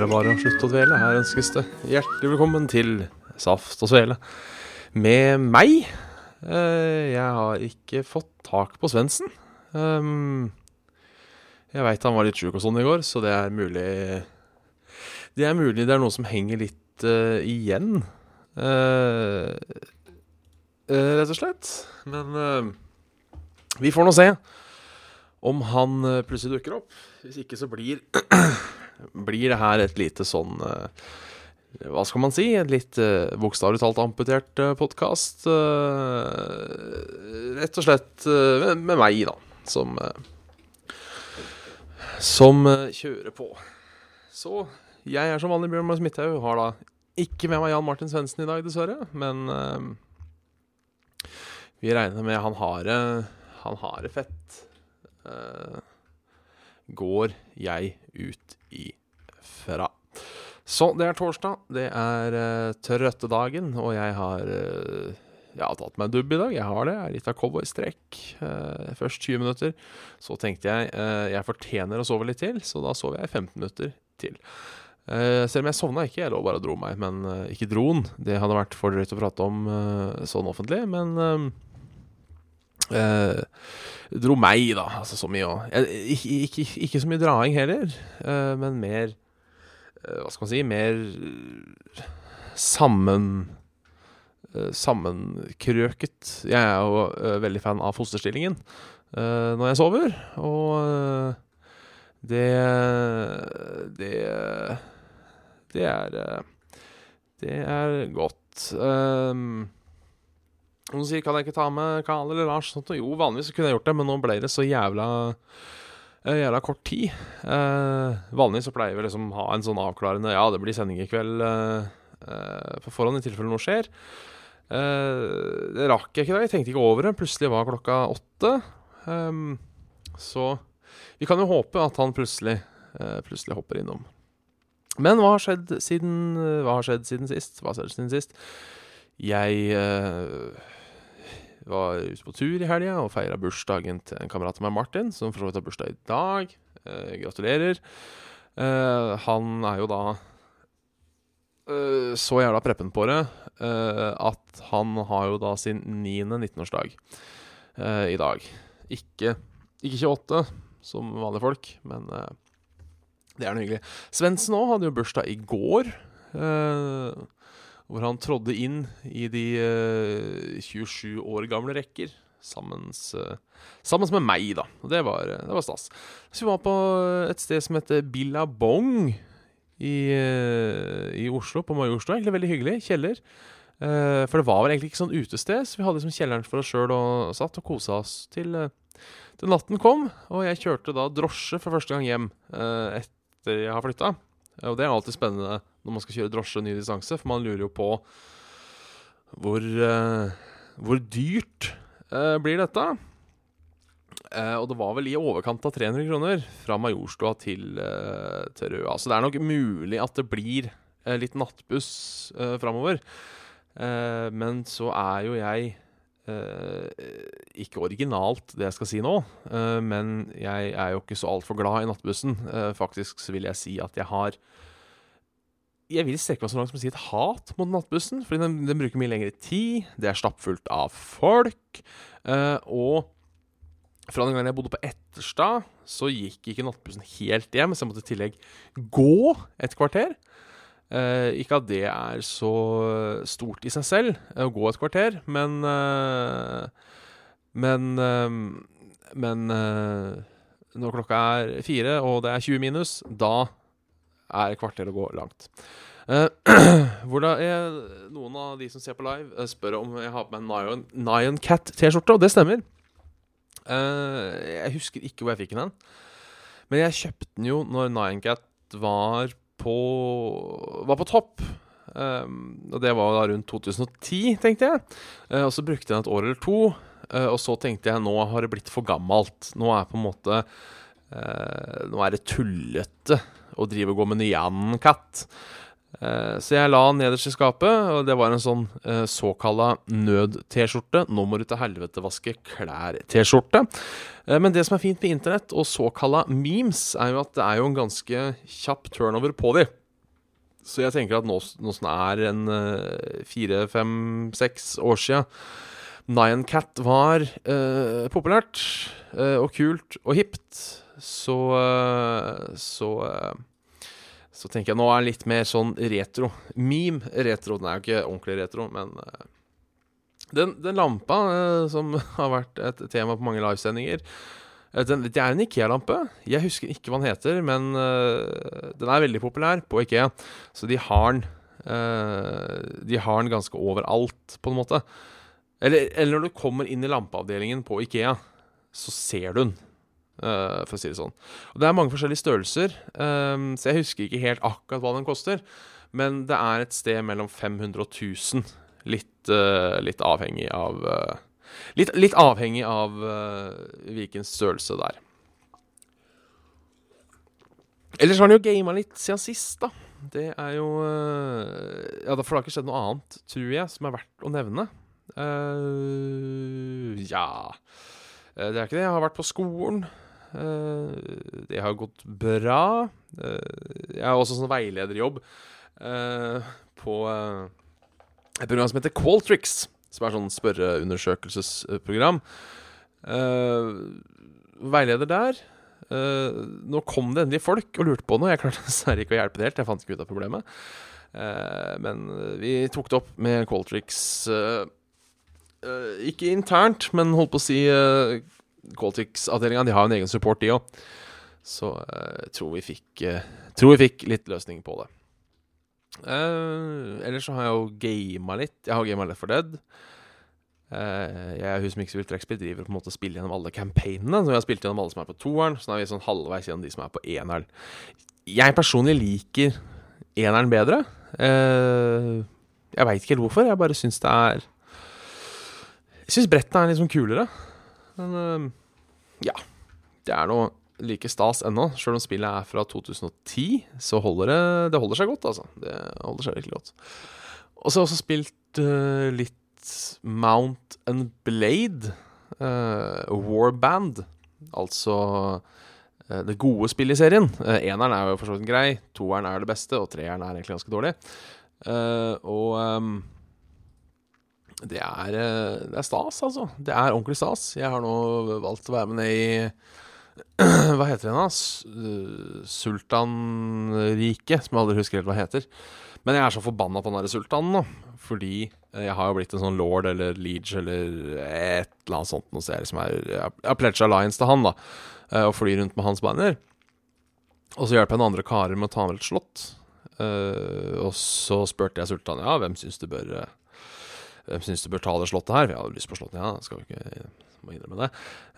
Er det bare å slutte å dvele. Her ønskes det hjertelig velkommen til Saft og Svele. Med meg. Eh, jeg har ikke fått tak på Svendsen. Um, jeg veit han var litt sjuk og sånn i går, så det er mulig Det er mulig det er noe som henger litt eh, igjen. Eh, eh, rett og slett. Men eh, vi får nå se om han eh, plutselig dukker opp. Hvis ikke så blir blir det her et lite sånn eh, Hva skal man si? Et litt uh, bokstavelig talt amputert uh, podkast. rett og slett eh, med, med meg, da, som eh, Som eh, kjører på. Så jeg er som vanlig Bjørn Mars Midthaug. Har da ikke med meg Jan Martin Svendsen i dag, dessverre. Men eh, vi regner med han har det Han har det fett. Eh, går jeg ut ifra. Så det er torsdag. Det er uh, trøttedagen, og jeg har uh, Jeg har tatt meg en dubb i dag. Jeg har det. Jeg er litt av cowboystrekk. Uh, først 20 minutter. Så tenkte jeg uh, jeg fortjener å sove litt til, så da sover jeg 15 minutter til. Uh, selv om jeg sovna ikke, jeg lå bare og dro meg. Men ikke droen. Det hadde vært for drøyt å prate om sånn offentlig. Men Eh, dro meg, da. Altså så mye òg. Ikke, ikke, ikke så mye draing heller, eh, men mer eh, Hva skal man si Mer sammen eh, Sammenkrøket. Jeg er jo eh, veldig fan av fosterstillingen eh, når jeg sover, og eh, det Det Det er Det er godt. Um, noen sier kan jeg ikke ta med Karl eller Lars? Sånt. Jo, vanligvis kunne jeg gjort det, men nå ble det så jævla eh, Jævla kort tid. Eh, vanligvis så pleier vi liksom ha en sånn avklarende Ja, det blir sending i kveld eh, eh, på forhånd, i tilfelle noe skjer. Eh, det rakk jeg ikke da. Jeg tenkte ikke over det. Plutselig var klokka åtte. Um, så vi kan jo håpe at han plutselig, eh, plutselig hopper innom. Men hva har skjedd siden, hva har skjedd siden sist? Hva har skjedd siden sist? Jeg eh, var ute på tur i helga og feira bursdagen til en kamerat av meg, Martin, som for så vidt har bursdag i dag. Eh, gratulerer. Eh, han er jo da eh, så jævla preppen på det eh, at han har jo da sin niende 19-årsdag eh, i dag. Ikke, ikke 28, som vanlige folk, men det er noe hyggelig. Svendsen òg hadde jo bursdag i går. Eh, hvor han trådde inn i de uh, 27 år gamle rekker. Sammens, uh, sammen med meg, da. Og det var, det var stas. Så vi var på et sted som heter Billabong i, uh, i Oslo, på Majorstua. Egentlig veldig hyggelig. Kjeller. Eh, for det var vel egentlig ikke sånn utested, så vi hadde liksom kjelleren for oss sjøl og satt og kosa oss til, eh, til natten kom. Og jeg kjørte da drosje for første gang hjem eh, etter jeg har flytta. Og det er alltid spennende når man skal kjøre drosje ny distanse, for man lurer jo på hvor, uh, hvor dyrt uh, blir dette? Uh, og det var vel i overkant av 300 kroner fra Majorstua til, til Røa. Så det er nok mulig at det blir litt nattbuss uh, framover. Men så er jo jeg ikke originalt, det jeg skal si nå. men jeg er jo ikke så altfor glad i nattbussen. Faktisk så vil jeg si at jeg har jeg vil strekke meg så langt som å si et hat mot nattbussen. Fordi den, den bruker mye lengre tid, det er stappfullt av folk. eh, og fra den gangen jeg bodde på Etterstad, så gikk ikke nattbussen helt hjem, så jeg måtte i tillegg gå et kvarter. Eh, ikke at det er så stort i seg selv, eh, å gå et kvarter, men eh, Men eh, Men eh, når klokka er fire, og det er 20 minus, da er kvarter å gå langt. Uh, hvordan er noen av de som ser på live, eh, spør om jeg har på meg en Nion, Nion Cat T-skjorte, og det stemmer. Uh, jeg husker ikke hvor jeg fikk den hen. Men jeg kjøpte den jo når Ninecat var på Var på topp. Um, og det var da rundt 2010, tenkte jeg. Uh, og så brukte jeg den et år eller to. Og så tenkte jeg nå har det blitt for gammelt. Nå er på en måte Nå er det tullete å drive og gå med Nyan-katt. Uh, så jeg la den nederst i skapet, og det var en sånn uh, såkalla nød-T-skjorte. Nå må du til helvete vaske klær-T-skjorte. men det som er fint med internett og såkalla memes, er jo at det er jo en ganske kjapp turnover på de. Så jeg tenker at nå, som det er en fire, fem, seks år sia Nyan Cat var uh, populært og kult og hipt, så uh, Så så tenker jeg nå er det litt mer sånn retro. Meme-retro. Den er jo ikke ordentlig retro, men den, den, lampa som har vært et tema på mange livesendinger den, Det er en Ikea-lampe. Jeg husker ikke hva den heter, men den er veldig populær på Ikea. Så de har den De har den ganske overalt, på en måte. Eller, eller, når du kommer inn i lampeavdelingen på Ikea, så ser du den. Uh, for å si det sånn. Og Det er mange forskjellige størrelser, um, så jeg husker ikke helt akkurat hva den koster. Men det er et sted mellom 500 og 1000. Litt, uh, litt avhengig av uh, litt, litt, avhengig av hvilken størrelse det er. Ellers har han jo gama litt siden sist, da. Det er jo Ja, for det har ikke skjedd noe annet, tror jeg, som er verdt å nevne. Ja Det er ikke det. Jeg har vært på skolen. Uh, det har gått bra. Uh, jeg har også sånn veilederjobb på et program som heter Qualtrics. Som er sånn spørreundersøkelsesprogram. veileder der. nå kom det endelig folk og lurte på noe. Jeg klarte dessverre ikke å hjelpe det helt. Jeg fant ikke ut av problemet. men vi tok det opp med Qualtrics. Ikke internt, men holdt på å si uh, eh, Qualtix-avdelinga de har en egen support, de òg. Så jeg uh, tror, vi fikk, uh, tror vi fikk litt løsning på det. ellers så har jeg jo gama litt. Jeg har gama Left for Dead. jeg og vil trekkspill, driver på en måte spiller gjennom alle campaignene. Så vi har spilt gjennom alle som er på toeren, så nå er vi sånn halvveis gjennom de som er på eneren. Jeg personlig liker eneren bedre. jeg veit ikke helt hvorfor. Jeg bare syns det er jeg syns brettene er sånn kulere. Men uh, ja. Det er noe like stas ennå. Sjøl om spillet er fra 2010, så holder det Det holder seg godt, altså. Det holder seg virkelig godt. Og så har jeg også spilt uh, litt Mount and Blade. Uh, Warband. Altså uh, det gode spillet i serien. eneren er jo for så vidt grei, toeren er det beste, og treeren er egentlig ganske dårlig. og um, det er, eh, det er, stas, altså. Det er ordentlig stas. Jeg har nå valgt å være med ned i Hva heter det da? Eh, Sultanriket, som jeg aldri husker helt hva heter. Men jeg er så forbanna på den derre sultanen nå. Fordi jeg har jo blitt en sånn lord eller leage eller et eller annet sånt. Noe sted. jeg har pledga alliance til han, da. Eh, og flyr rundt med hans banner. Og så hjelper jeg noen andre karer med å ta med et slott. og så spurte jeg sultanen ja, hvem syns du bør hvem syns du bør ta det slottet her? Vi hadde lyst på slottet, ja. Skal vi ikke må innrømme det.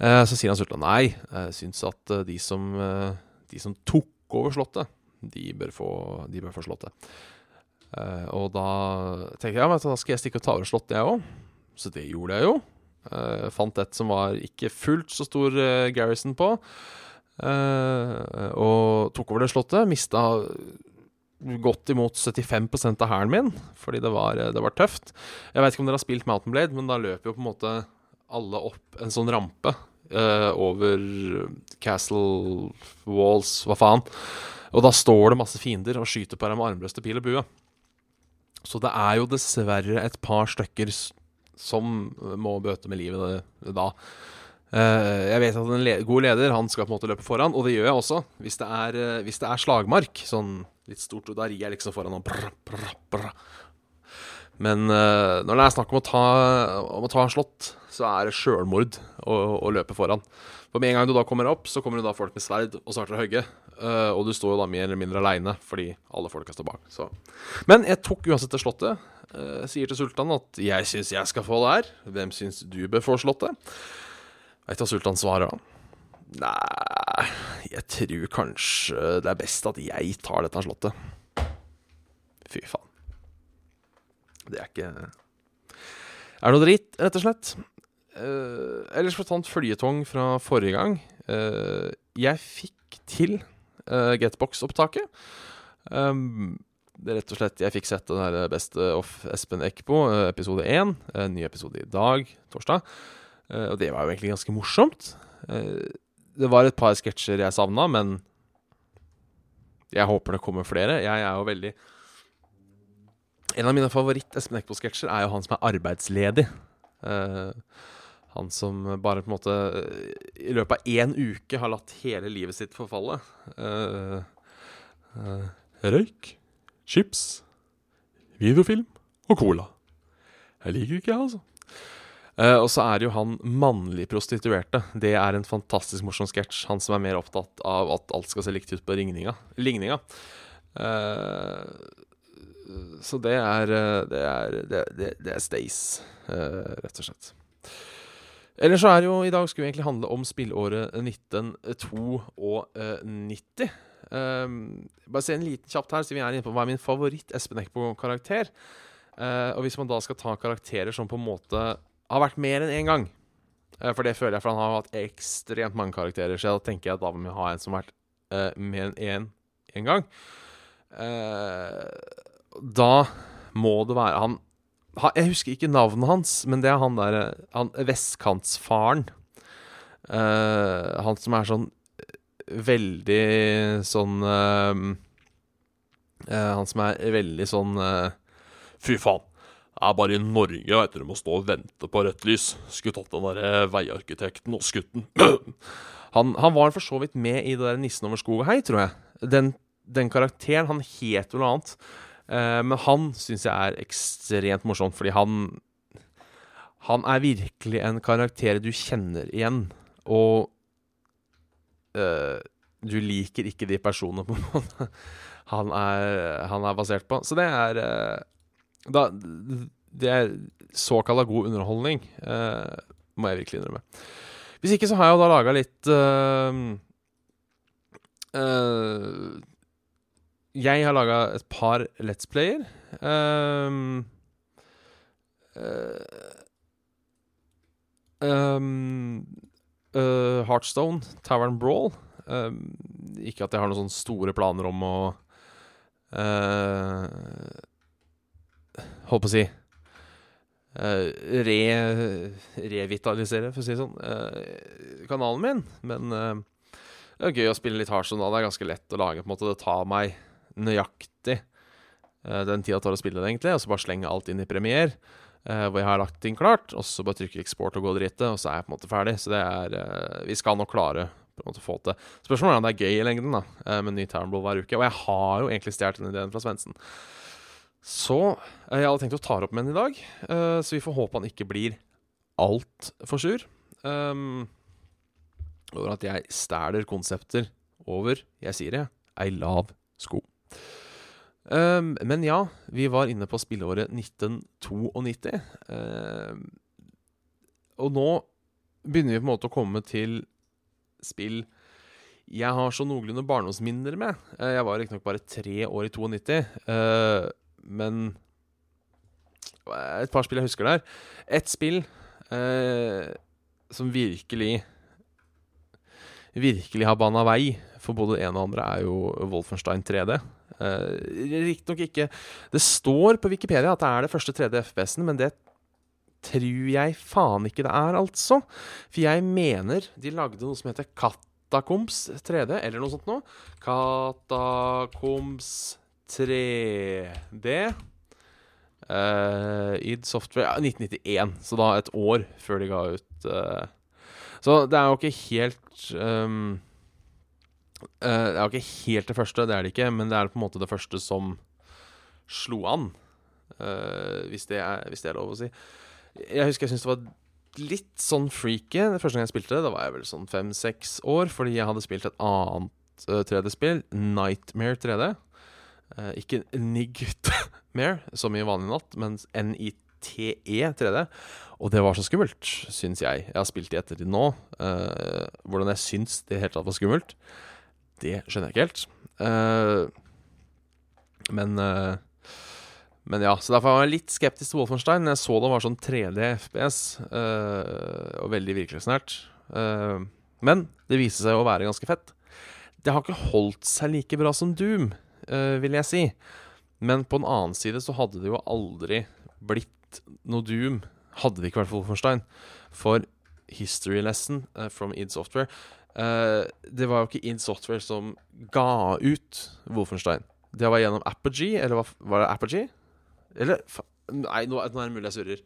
Eh, så sier han Sultan nei. Jeg syns at eh, de som, eh, de som tok over slottet, de bør få, de bør få slottet. Eh, og da tenker jeg at da skal jeg stikke og ta over slottet, jeg òg. Så det gjorde jeg jo. Eh, fant et som var ikke fullt så stor eh, garrison på. og tok over det slottet. Mista godt imot 75 av hæren min, fordi det var, det var, tøft. Jeg vet ikke om dere har spilt Mountain Blade, men da løper jo på en måte alle opp en sånn rampe eh, over castle walls, hva faen. Og da står det masse fiender og skyter på deg med armbrøste pil og bue. Så det er jo dessverre et par stykker som må bøte med livet da. Uh, jeg vet at en god leder han skal på en måte løpe foran, og det gjør jeg også. Hvis det er, hvis det er slagmark, sånn litt stort, og da rir jeg liksom foran og brr, brr, brr. Men uh, når det er snakk om å ta, om å ta en slott, så er det sjølmord å, å, løpe foran. For med en gang du da kommer opp, så kommer det da folk med sverd og starter å hogge. Uh, og du står jo da mer eller mindre aleine fordi alle folka står bak. Så. Men jeg tok uansett det slottet. Uh, sier til sultanen at 'jeg syns jeg skal få det her'. Hvem syns du bør få slottet? Veit du hva sultanen svarer da? Nei Jeg tror kanskje det er best at jeg tar dette slottet. Fy faen. Det er ikke Er det noe dritt, rett og slett. Uh, ellers for å ta en fra forrige gang. Uh, jeg fikk til uh, Getbox-opptaket. Um, det rett og slett Jeg fikk sett den der Best of Espen Eckbo, episode én. ny episode i dag, torsdag. og det var jo egentlig ganske morsomt. Det var et par sketsjer jeg savna, men jeg håper det kommer flere. Jeg er jo veldig En av mine favoritt-Espen Eckbo-sketsjer er jo han som er arbeidsledig. Uh, han som bare på en måte i løpet av én uke har latt hele livet sitt forfalle. Uh, uh, røyk, chips, videofilm og cola. Jeg liker ikke, jeg, altså. Uh, og så er det jo han mannlig prostituerte. Det er en fantastisk morsom sketsj. Han som er mer opptatt av at alt skal se likt ut på ligninga. ligninga. så det er Det er, det, det, det er rett og slett. Eller så er det jo I dag skulle vi egentlig handle om spillåret 1992. Um, bare se en liten kjapt her, så vi er inne på hva er min favoritt Espen Eckbo-karakter. Uh, og hvis man da skal ta karakterer som på en måte har vært mer enn én gang uh, For det føler jeg, for han har hatt ekstremt mange karakterer, så da tenker jeg at da må vi ha en som har vært uh, mer enn én en gang. da må det være Han jeg husker ikke navnet hans, men det er han derre vestkantsfaren. Uh, han som er sånn veldig sånn uh, uh, Han som er veldig sånn Fy faen. Er bare i Norge veit du, må stå og vente på rødt lys. Skulle tatt den der veiarkitekten og skutt den. han, han, var for så vidt med i det der 'Nissen over skog og hei', tror jeg. Den, den karakteren, han het noe annet. Eh, men han syns jeg er ekstremt morsom, fordi han Han er virkelig en karakter du kjenner igjen, og eh, du liker ikke de personene på en måte han er, han er basert på. Så det er uh, da, Det er såkalla god underholdning, må jeg virkelig innrømme. Hvis ikke så har jeg jo da laga litt jeg har laga et par Let's Player. Um, uh, um, uh, Heartstone, Tavern Brawl. Um, ikke at jeg har noen sånne store planer om å uh, Holdt på å si uh, re, revitalisere, for å si det sånn, uh, kanalen min. Men uh, det er gøy å spille litt Heartstone da. Det er ganske lett å lage. på en måte Det tar meg nøyaktig den tida det tar å spille det, egentlig, og så bare slenge alt inn i premier. Hvor jeg har lagt ting klart, og så bare trykke eksport og gå drite, og så er jeg på en måte ferdig. Så det er Vi skal nok klare på en måte få til. Spørsmålet er om det er gøy i lengden, da, med ny Turnbull hver uke. Og jeg har jo egentlig stjålet den ideen fra Svendsen. Så jeg hadde tenkt å ta opp med henne i dag, så vi får håpe han ikke blir altfor sur. Um, over at jeg stæler konsepter over, jeg sier det, ei lav sko. Um, men ja, vi var inne på spilleåret 1992. Um, og nå begynner vi på en måte å komme til spill jeg har så noenlunde barndomsminner med. Uh, jeg var riktignok bare tre år i 92, uh, men et par spill jeg husker der. Et spill eh, som virkelig virkelig har bana vei for både det ene og andre, er jo Wolfenstein 3D. Eh, Riktignok ikke Det står på Wikipedia at det er det første 3D-FPS-en, men det tror jeg faen ikke det er, altså. For jeg mener de lagde noe som heter Katakoms 3D, eller noe sånt noe. Katakoms 3D. Uh, id Software ja, 1991, så da et år før de ga ut uh, Så det er jo ikke helt um, Uh, det er jo ikke helt det første, det er det ikke, men det er på en måte det første som slo an. Hvis, det er, hvis, det er, lov å si. Jeg husker jeg syntes det var litt sånn freaky det første gang jeg spilte det. Da var jeg vel sånn fem-seks år, fordi jeg hadde spilt et annet uh, 3D-spill, Nightmare 3D. Ikke Nightmare, som i vanlig natt, men NITE TE 3D. Og det var så skummelt, syns jeg. Jeg har spilt i ettertid nå. Uh, hvordan jeg syns det helt tatt var skummelt, det skjønner jeg ikke helt. Uh, men uh, Men ja, så derfor var jeg litt skeptisk til Wolfenstein. Jeg så det var sånn 3D FPS, og veldig virkelighetsnært. men det viste seg å være ganske fett. Det har ikke holdt seg like bra som Doom, vil jeg si. Men på en annen side så hadde det jo aldri blitt noe Doom hadde det ikke vært Wolfenstein. For History Lesson uh, from id Software uh, Det var jo ikke id Software som ga ut Wolfenstein. Det var gjennom Apogee, eller hva var det Apogee? Eller Nei, nå, nå, er det mulig jeg surrer.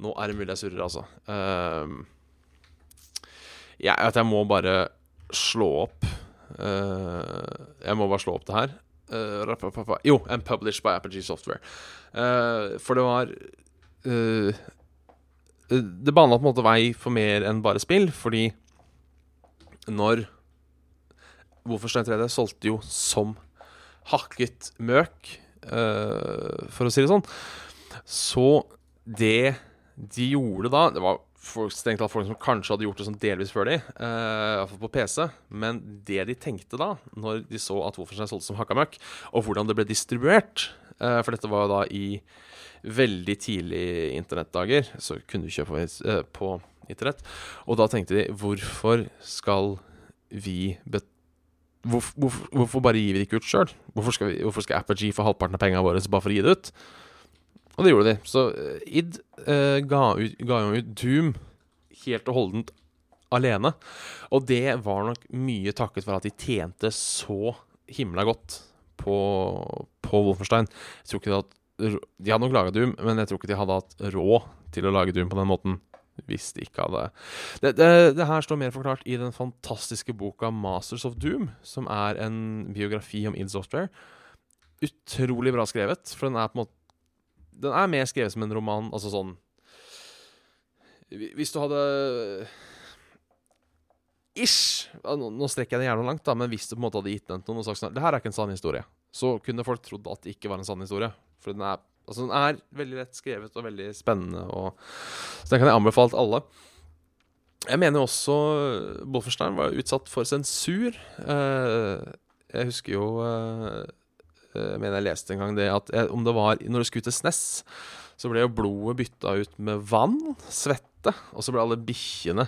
Nå er det mulig jeg surrer, altså. Uh, jeg, jeg må bare slå opp Jeg må bare slå opp det her. Uh, jo, and published by Apogee Software. Uh, for det var det bana på en måte vei for mer enn bare spill, fordi når Wolfenstein 3D solgte jo som hakket møk, for å si det sånn. Så det de gjorde da Det var folk, folk som kanskje hadde gjort det sånn delvis før de, uh, iallfall på PC. Men det de tenkte da, når de så at Wolfenstein solgte som hakka møkk, og hvordan det ble distribuert uh, For dette var jo da i veldig tidlig internettdager, så kunne du kjøpe på, på internett. Og da tenkte de hvorfor skal vi betale hvorfor, hvorfor, hvorfor, bare gir vi det ikke ut sjøl? Hvorfor, hvorfor, skal Apogee få halvparten av pengene våre bare for å gi det ut? Og det gjorde de. Så uh, id uh, ga, jo ut Doom helt og holdent alene. Og det var nok mye takket for at de tjente så himla godt på, på Wolfenstein. Jeg tror ikke at de hadde nok laga Doom, men jeg tror ikke de hadde hatt råd til å lage Doom på den måten. Hvis de ikke hadde det, det, det, her står mer forklart i den fantastiske boka 'Masters of Doom', som er en biografi om id Software. Utrolig bra skrevet, for den er på en måte Den er mer skrevet som en roman, altså sånn Hvis du hadde Ish! Nå strekker jeg det gjerne langt, da, men hvis du på en måte hadde gitt den til noen og sagt sånn Det her er ikke en sann historie. Så kunne folk trodd at det ikke var en sann historie. For den er, altså den er veldig lett skrevet og veldig spennende. Og, så den kan jeg anbefale til alle. Jeg mener også Bolferstein var utsatt for sensur. Eh, jeg husker jo eh, mener jeg leste en gang det at om det var Når det skulle til SNES, så ble jo blodet bytta ut med vann, svette, og så ble alle bikkjene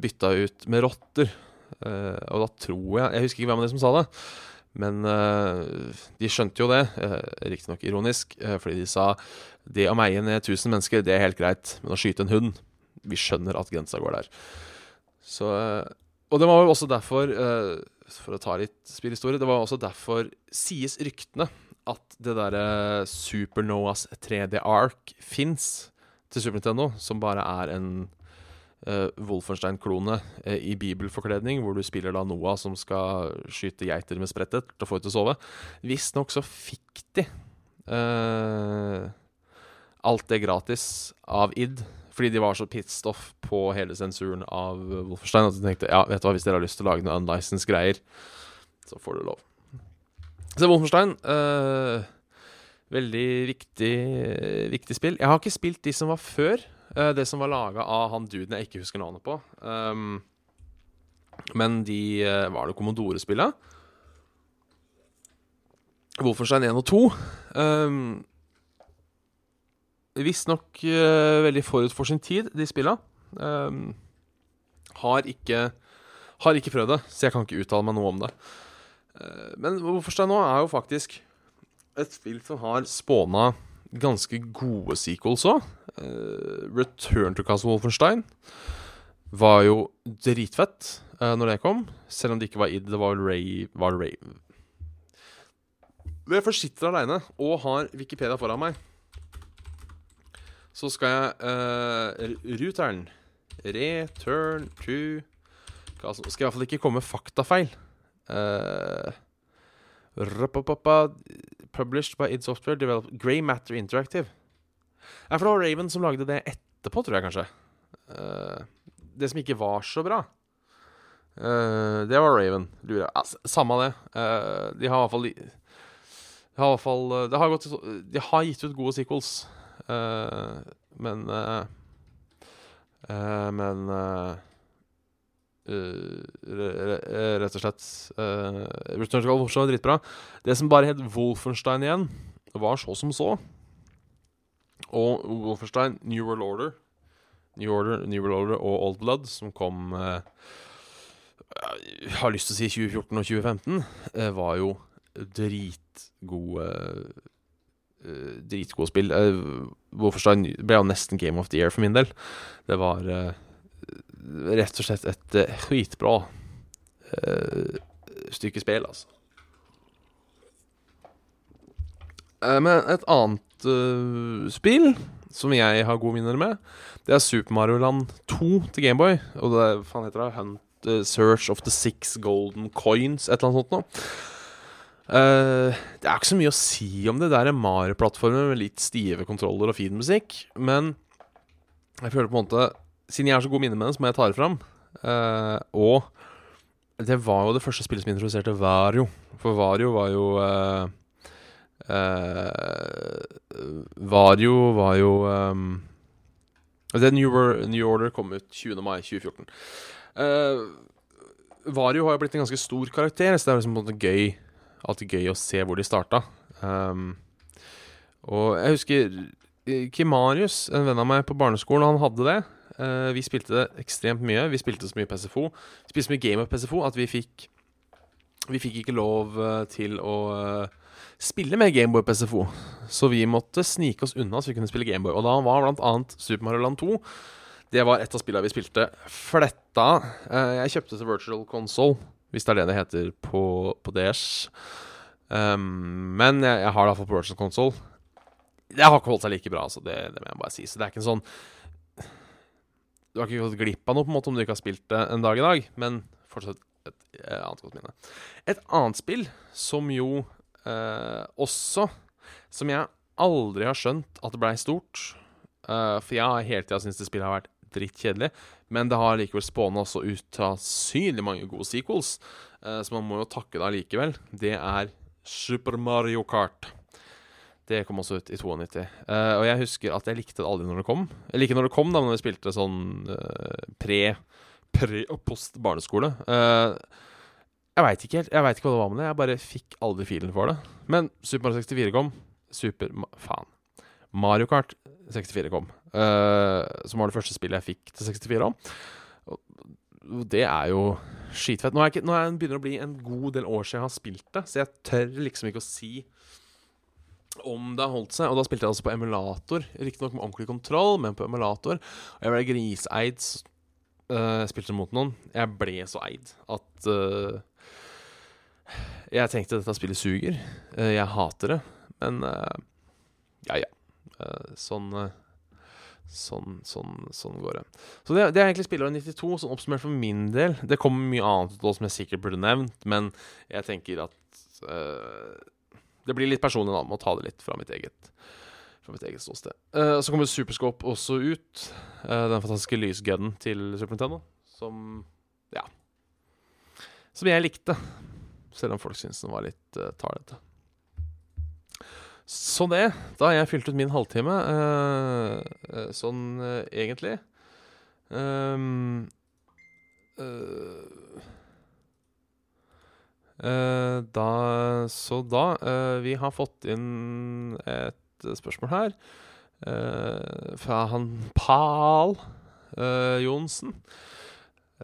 bytta ut med rotter. Eh, og da tror jeg Jeg husker ikke hvem av de som sa det. Men uh, de skjønte jo det, uh, riktignok ironisk, uh, fordi de sa det å meie ned 1000 mennesker, det er helt greit, men å skyte en hund Vi skjønner at grensa går der. Så Og det var jo også derfor, for å ta litt spillhistorie, det var også derfor sies ryktene at det derre Supernoas 3D Ark fins til Super Nintendo, som bare er en uh, Wolfenstein-klone uh, i bibelforkledning, hvor du spiller da Noah som skal skyte geiter med sprettet til å få ut til å sove. Visstnok så fikk de uh, alt det gratis av id. Fordi de var så pissed off på hele sensuren av Wolfenstein at de tenkte ja, vet du hva, hvis dere har lyst til å lage noen unlicensed greier, så får du lov. Så Wolfenstein uh, Veldig viktig, viktig spill. Jeg har ikke spilt de som var før. Uh, det som var laga av han duden jeg ikke husker navnet på. Um, men de uh, Var det Commodore-spillet? Wolfenstein 1 og 2. Um, Visstnok uh, veldig forut for sin tid, de spilla. Um, har ikke Har ikke prøvd det, så jeg kan ikke uttale meg noe om det. Uh, men Wolfenstein nå er jo faktisk et spill som har spåna ganske gode sequels òg. Uh, Return to Castle Wolfenstein var jo dritfett uh, når det kom. Selv om det ikke var id, det var Ray Var Ray jeg først sitter aleine og har Wikipedia foran meg, så skal jeg uh, Return Return to Castle Skal i hvert fall ikke komme faktafeil. Uh, Published by id Software, developed Grey Matter Interactive. Ja, for det var Raven som lagde det etterpå, tror jeg kanskje. Uh, det som ikke var så bra. Uh, det var Raven, lurer jeg. Altså, samme det. Uh, de har i hvert fall De har i hvert fall de har gått, De har gitt ut gode sequels. Eh, men eh, eh, Men re- re- rett og slett uh, Return to Gold var dritbra. Det som bare het Wolfenstein igjen, var så som så. Og Wolfenstein New World Order New Order, New World Order og Old Blood, som kom eh, Jeg har lyst til å si 2014 og 2015, eh, var jo dritgode Dritgode spill. Wolfenstein ble jo nesten Game of the Year for min del. Det var eh, rett og slett et skitbra eh, stykke spill, altså. Eh, men et annet uh, spill som jeg har gode minner med, det er Super Mario Land 2 til Gameboy. Og det faen heter det Hunt uh, Search of the Six Golden Coins, et eller annet sånt noe. Eh, det er ikke så mye å si om det. Det er en Mario-plattformer med litt stive kontroller og fin musikk. Men jeg føler på en måte Siden jeg har så gode minner med den, så må jeg ta det fram. Uh, og det var jo det første spillet som introduserte Vario. For Vario var jo uh, eh, Vario var jo um, det New, New Order kom ut 20. mai 2014. Eh, Vario har jo blitt en ganske stor karakter, så det er liksom på en måte gøy alltid gøy å se hvor de starta. Um, og jeg husker Kim Kimarius, en venn av meg på barneskolen, han hadde det. Uh, vi spilte det ekstremt mye. Vi spilte så mye PSFO. Vi spilte så mye game of PSFO at vi fikk Vi fikk ikke lov eh, til å eh, spille med Gameboy på SFO. Så vi måtte snike oss unna så vi kunne spille Gameboy. Og da var annet Super Mario Land 2 Det var et av spillene vi spilte fletta. Eh, jeg kjøpte til Virtual Console, hvis det er det det heter på, på DS. Um, men jeg, jeg har det iallfall på Virtual Console. Det har ikke holdt seg like bra, altså. Det, det må jeg bare si. Så det er ikke en sånn Du har ikke gått glipp av noe på en måte om du ikke har spilt det en dag i dag, men fortsatt et, eh, annet godt minne. Et annet spill som jo eh, også Som jeg aldri har skjønt at det blei stort. Uh, for jeg har hele tida syntes det spillet har vært drittkjedelig. Men det har likevel spåna også utasynlig mange gode sequels. eh, så man må jo takke det allikevel. Det er Super Mario Kart. Det kom også ut i 92. Eh, og jeg husker at jeg likte det aldri når det kom. Eller ikke når det kom, da, når vi spilte sånn eh, pre Pre- og post barneskole. Eh, jeg veit ikke helt Jeg vet ikke hva det var med det. Jeg bare fikk aldri filen for det. Men Super Mario 64 kom. Super Faen. Mario Kart 64 kom. Eh, som var det første spillet jeg fikk til 64 om. Og det er jo skitfett. Nå er, ikke, nå er det begynner å bli en god del år siden jeg har spilt det, så jeg tør liksom ikke å si om det har holdt seg. Og da spilte jeg altså på emulator. Riktignok med ordentlig kontroll, men på emulator. Og jeg ble griseid. Uh, eh, spilte mot noen. Jeg ble så eid at uh, Jeg tenkte dette spillet suger. Uh, jeg hater det. Men ja, ja. Sånn Sånn, sånn, sånn går det. Så det, det er egentlig spillåret 92, sånn oppsummert for min del. Det kommer mye annet ut som jeg sikkert burde nevnt, men jeg tenker at uh, Det blir litt personlig, da. Må ta det litt fra mitt eget Fra mitt eget ståsted. Uh, så kommer Superscope også ut. Uh, den fantastiske lysgunnen til Super Nintendo. Som Ja. Som jeg likte. Selv om folk syntes den var litt uh, talete. Så det. Da har jeg fylt ut min halvtime. eh, eh, sånn eh, egentlig. Um, uh, uh, da Så da uh, Vi har fått inn et spørsmål her. fra han Pal Johnsen.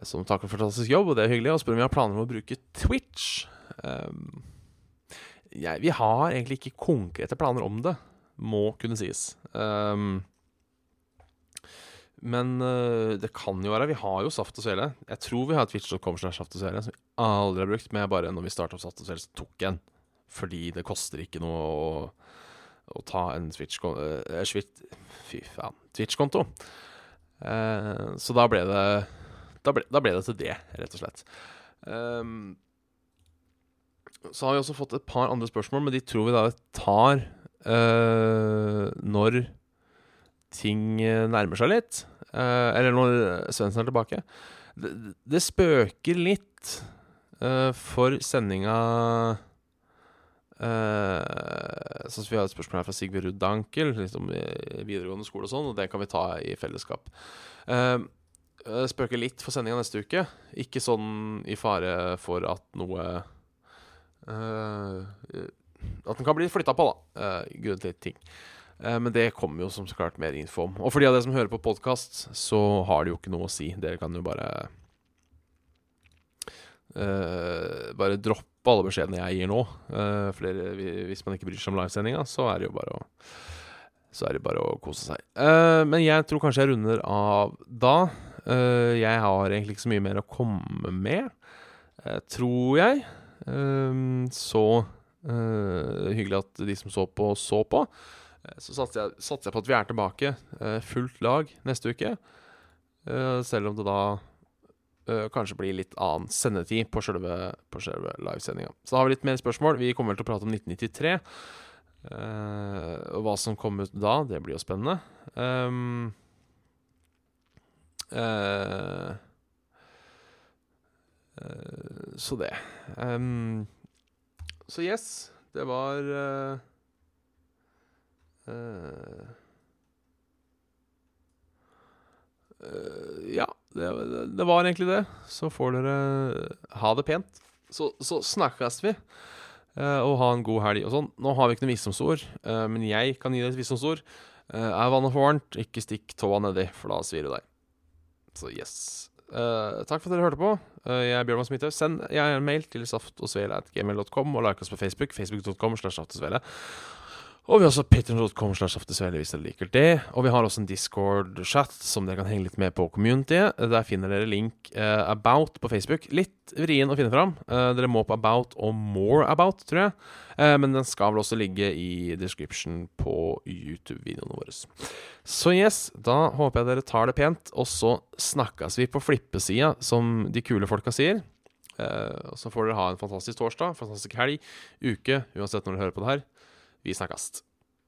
Som takker for fantastisk jobb, og det er hyggelig. Og spør om vi har planer om å bruke Twitch. Um, jeg, vi har egentlig ikke konkrete planer om det, må kunne sies. Um, men uh, det kan jo være Vi har jo Saft og Svele. Jeg tror vi har Twitch.com slash Saft og Svele, som vi aldri har brukt. Men jeg bare, når vi starta opp Saft og Svele, så tok en. Fordi det koster ikke noe å, å ta en Twitch-konto Fy faen. Twitch-konto. Uh, så da ble det da ble, da ble det til det, rett og slett. Um, så har vi også fått et par andre spørsmål, men de tror vi da tar uh, når ting eh, nærmer seg litt. Uh, eller når Svendsen er tilbake. Det, det spøker litt uh, for sendinga Uh, så vi har et spørsmål her fra Sigve Ruud Dankel, liksom om videregående skole og sånn, og det kan vi ta i fellesskap. Uh, spøker litt for sendinga neste uke. Ikke sånn i fare for at noe At den kan bli flytta på, da. Uh, grunn til ting. Uh, men det kommer jo som så klart mer info om. Og for de av dere som hører på podkast, så har det jo ikke noe å si. Dere kan jo bare uh, Bare droppe alle beskjedene jeg gir nå. Uh, for dere, hvis man ikke bryr seg om livesendinga, så er det jo bare å Så er det bare å kose seg. men jeg tror kanskje jeg runder av da. Uh, jeg har egentlig ikke så mye mer å komme med, uh, tror jeg. Um, så uh, hyggelig at de som så på, så på. så satser jeg, satser jeg, på at vi er tilbake fullt lag neste uke. selv om det da kanskje blir litt annen sendetid på selve, på selve livesendinga. Så da har vi litt mer spørsmål. Vi kommer vel til å prate om 1993. og hva som kom ut da, det blir jo spennende. Um, uh, så det. Um, så yes, det var uh, Ja, det, det, var egentlig det. Så får dere ha det pent. Så, så snakkes vi. og ha en god helg og sånn. Nå har vi ikke noe visdomsord, men jeg kan gi deg et visdomsord. er vannet for varmt, ikke stikk tåa nedi, for da svir det deg. Så yes. Uh, takk for at dere hørte på. Uh, jeg er Bjørn Smithaug. Send jeg en mail til saftogsvele.gmail.com, og like oss på Facebook. Facebook.com slash saftogsvele. Og vi har også patreon.com slash saftogsvele hvis dere liker det. Og vi har også en Discord-chat som dere kan henge litt med på communityet. Der finner dere link uh, About på Facebook. Litt vrien å finne fram. dere må på About og More About, tror jeg. men den skal vel også ligge i description på YouTube-videoene våre. Så yes, da håper jeg dere tar det pent, og så snakkes vi på flippesida, som de kule folka sier. Så får dere ha en fantastisk torsdag, fantastisk helg, uke, uansett når dere hører på det her. Vi snakkes.